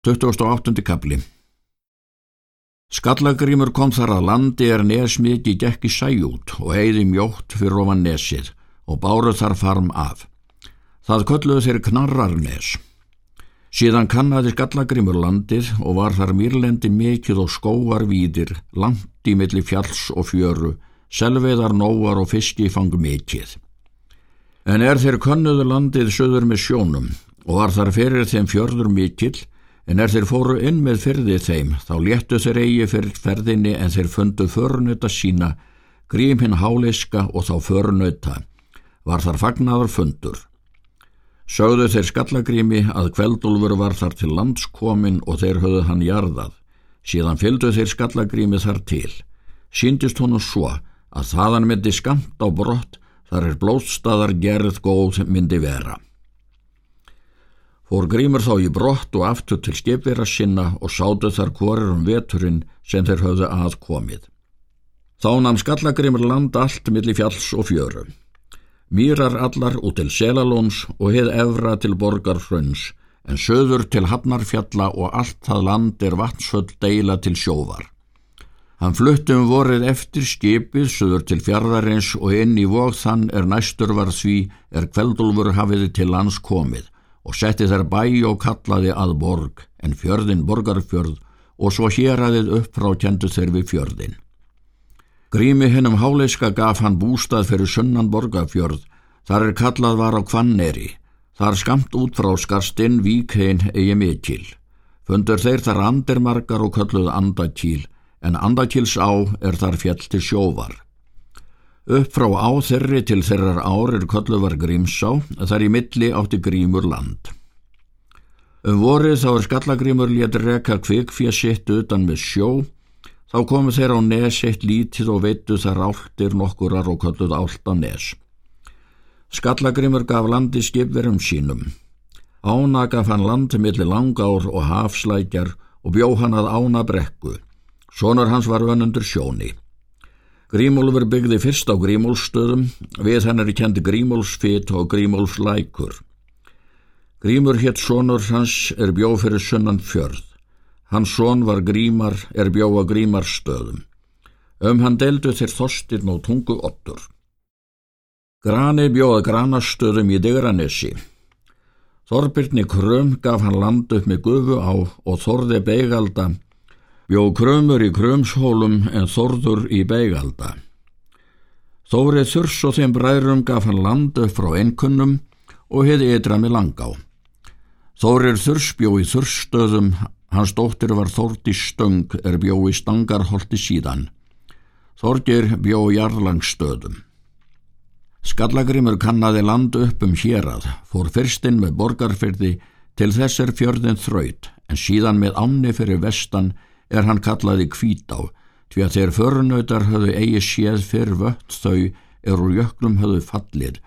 28. kapli Skallagrimur kom þar að landi er nesmiki gekki sæjút og eigði mjótt fyrir ofan nesið og báru þar farm af. Það kölluðu þeir knarrarnes. Síðan kannaði Skallagrimur landið og var þar mýrlendi mikið og skóar víðir, langt í milli fjalls og fjöru, selveðar nóar og fiski fang mikið. En er þeir könnuðu landið söður með sjónum og var þar fyrir þeim fjörður mikill En er þeir fóru inn með fyrðið þeim, þá léttu þeir eigi fyrir ferðinni en þeir fundu förnöta sína, grím hinn háleiska og þá förnöta. Var þar fagnaðar fundur. Sögðu þeir skallagrími að kveldúlfur var þar til landskomin og þeir höfðu hann jarðað. Síðan fylgdu þeir skallagrími þar til. Síndist honum svo að þaðan myndi skamt á brott þar er blótstaðar gerð góð myndi vera. Fór grímur þá í brott og aftur til skipvera sinna og sátu þar hvorir um veturinn sem þeir höfðu aðkomið. Þá namn skallagrimur land allt millir fjalls og fjöru. Mýrar allar út til Selalóns og heið evra til borgarhrauns, en söður til Hafnarfjalla og allt það land er vatnsöld deila til sjóvar. Hann fluttum vorið eftir skipið söður til fjardarins og inn í vóð þann er næstur var því er kveldulfur hafiði til lands komið og setti þær bæ og kallaði að borg en fjörðin borgarfjörð og svo héræðið upp frá kjendu þeir við fjörðin. Grími hennum háleiska gaf hann bústað fyrir sunnan borgarfjörð, þar er kallað var á kvanneri, þar skamt út frá skarstinn víkhein eigi mikil. Fundur þeir þar andirmarkar og kölluð andakíl, en andakíls á er þar fjall til sjóvar. Upp frá áþerri til þeirrar ár er kollu var Grímsá, þar í milli átti Grímur land. Um vorið þá er Skallagrímur létt reka kvikfja sitt utan með sjó, þá komu þeir á nes eitt lítið og veitu þar áltir nokkurar og kolluð álta nes. Skallagrímur gaf landi skipverum sínum. Ána gaf hann landi millir langár og hafslækjar og bjó hann að ána brekku. Sónur hans var vönundur sjóni. Grímólfur byggði fyrst á Grímólsstöðum, við hennar er kendi Grímólsfit og Grímólslækur. Grímur hétt sonur hans er bjóð fyrir sunnan fjörð. Hans son var Grímar er bjóð á Grímarstöðum. Um hann deldu þeir þorstirn og tungu ottur. Grani bjóða Granastöðum í Digranessi. Þorbirni Krum gaf hann land upp með gufu á og Þorði Beigalda Bjó krömur í krömshólum en þorður í beigalda. Þórið þurs og þeim bræðrum gaf hann landu frá einkunnum og hefði eitra með langá. Þórið þurs bjó í þursstöðum, hans dóttir var Þórti Stöng er bjó í Stangarholti síðan. Þorgir bjó í Jarlangstöðum. Skallagrimur kannaði landu upp um hérað, fór fyrstinn með borgarfyrði til þess er fjörðin þraut en síðan með ánni fyrir vestan er hann kallaði kvítá, því að þeir förunautar höfðu eigi séð fyrr vött þau er úr jöklum höfðu fallir,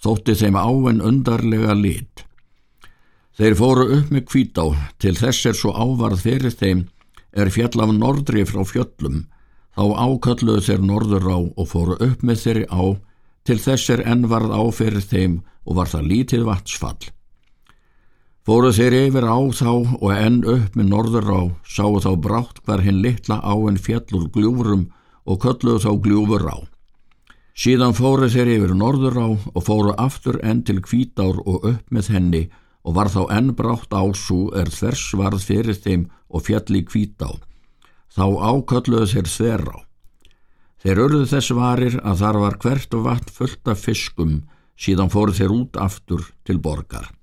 þótti þeim áen undarlega lit. Þeir fóru upp með kvítá, til þess er svo ávarð fyrir þeim er fjall af nordri frá fjöllum, þá ákalluðu þeir norður á og fóru upp með þeirri á, til þess er enn varð á fyrir þeim og var það lítið vatsfall. Fóru þeir yfir á þá og enn upp með norður á, sáu þá brátt hvar hinn litla áen fjallur gljúfurum og kölluðu þá gljúfur á. Síðan fóru þeir yfir norður á og fóru aftur enn til kvítár og upp með henni og var þá enn brátt ású er þvers varð fyrir þeim og fjalli kvítá. Þá ákölluðu þeir þver á. Þeir örðu þess varir að þar var hvert vatn fullt af fiskum síðan fóru þeir út aftur til borgar.